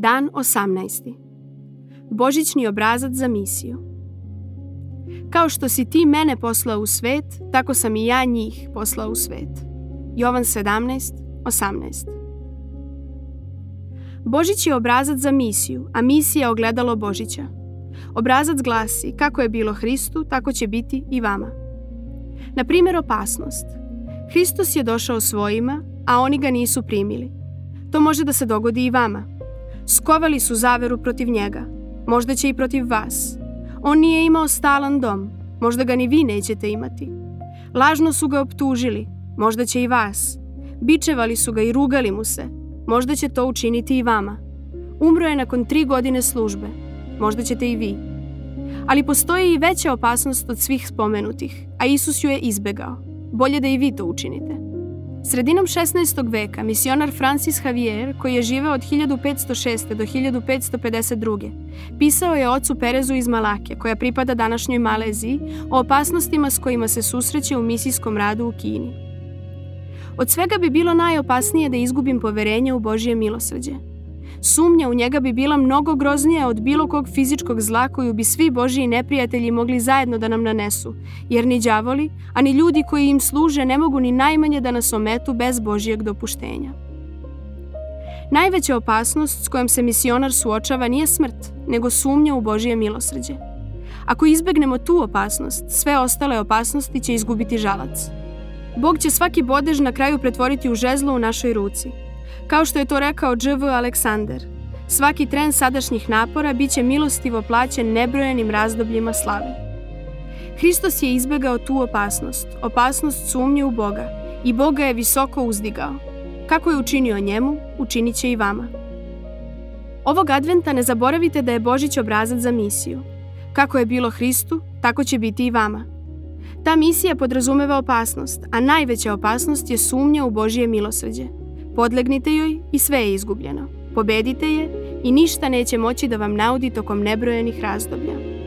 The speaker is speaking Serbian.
Dan 18. Božićni obrazac za misiju. Kao što si ti mene poslao u svet, tako sam i ja njih poslao u svet. Jovan 17, 18. Božić je obrazac za misiju, a misija ogledalo Božića. Obrazac glasi kako je bilo Hristu, tako će biti i vama. Na primjer opasnost. Hristos je došao svojima, a oni ga nisu primili. To može da se dogodi i vama. Skovali su zaveru protiv njega, možda će i protiv vas. On nije imao stalan dom, možda ga ni vi nećete imati. Lažno su ga optužili, možda će i vas. Bičevali su ga i rugali mu se, možda će to učiniti i vama. Umro je nakon tri godine službe, možda ćete i vi. Ali postoji i veća opasnost od svih spomenutih, a Isus ju je izbegao. Bolje da i vi to učinite. Sredinom 16. veka misionar Francis Xavier, koji je živeo od 1506. do 1552. pisao je ocu Perezu iz Malake, koja pripada današnjoj Maleziji, o opasnostima s kojima se susreće u misijskom radu u Kini. Od svega bi bilo najopasnije da izgubim poverenje u Božje milosrđe – Sumnja u njega bi bila mnogo groznija od bilo kog fizičkog zla koju bi svi Božiji neprijatelji mogli zajedno da nam nanesu, jer ni đavoli, a ni ljudi koji im služe ne mogu ni najmanje da nas ometu bez Božijeg dopuštenja. Najveća opasnost s kojom se misionar suočava nije smrt, nego sumnja u Božije milosrđe. Ako izbegnemo tu opasnost, sve ostale opasnosti će izgubiti žalac. Bog će svaki bodež na kraju pretvoriti u žezlo u našoj ruci – Kao što je to rekao Džv. Aleksander, svaki tren sadašnjih napora biće milostivo plaćen nebrojenim razdobljima slave. Hristos je izbegao tu opasnost, opasnost sumnje u Boga, i Boga je visoko uzdigao. Kako je učinio njemu, učinit će i vama. Ovog adventa ne zaboravite da je Božić obrazac za misiju. Kako je bilo Hristu, tako će biti i vama. Ta misija podrazumeva opasnost, a najveća opasnost je sumnja u Božije milosrđe. Podlegnite joj i sve je izgubljeno. Pobedite je i ništa neće moći da vam naudi tokom nebrojenih razdoblja.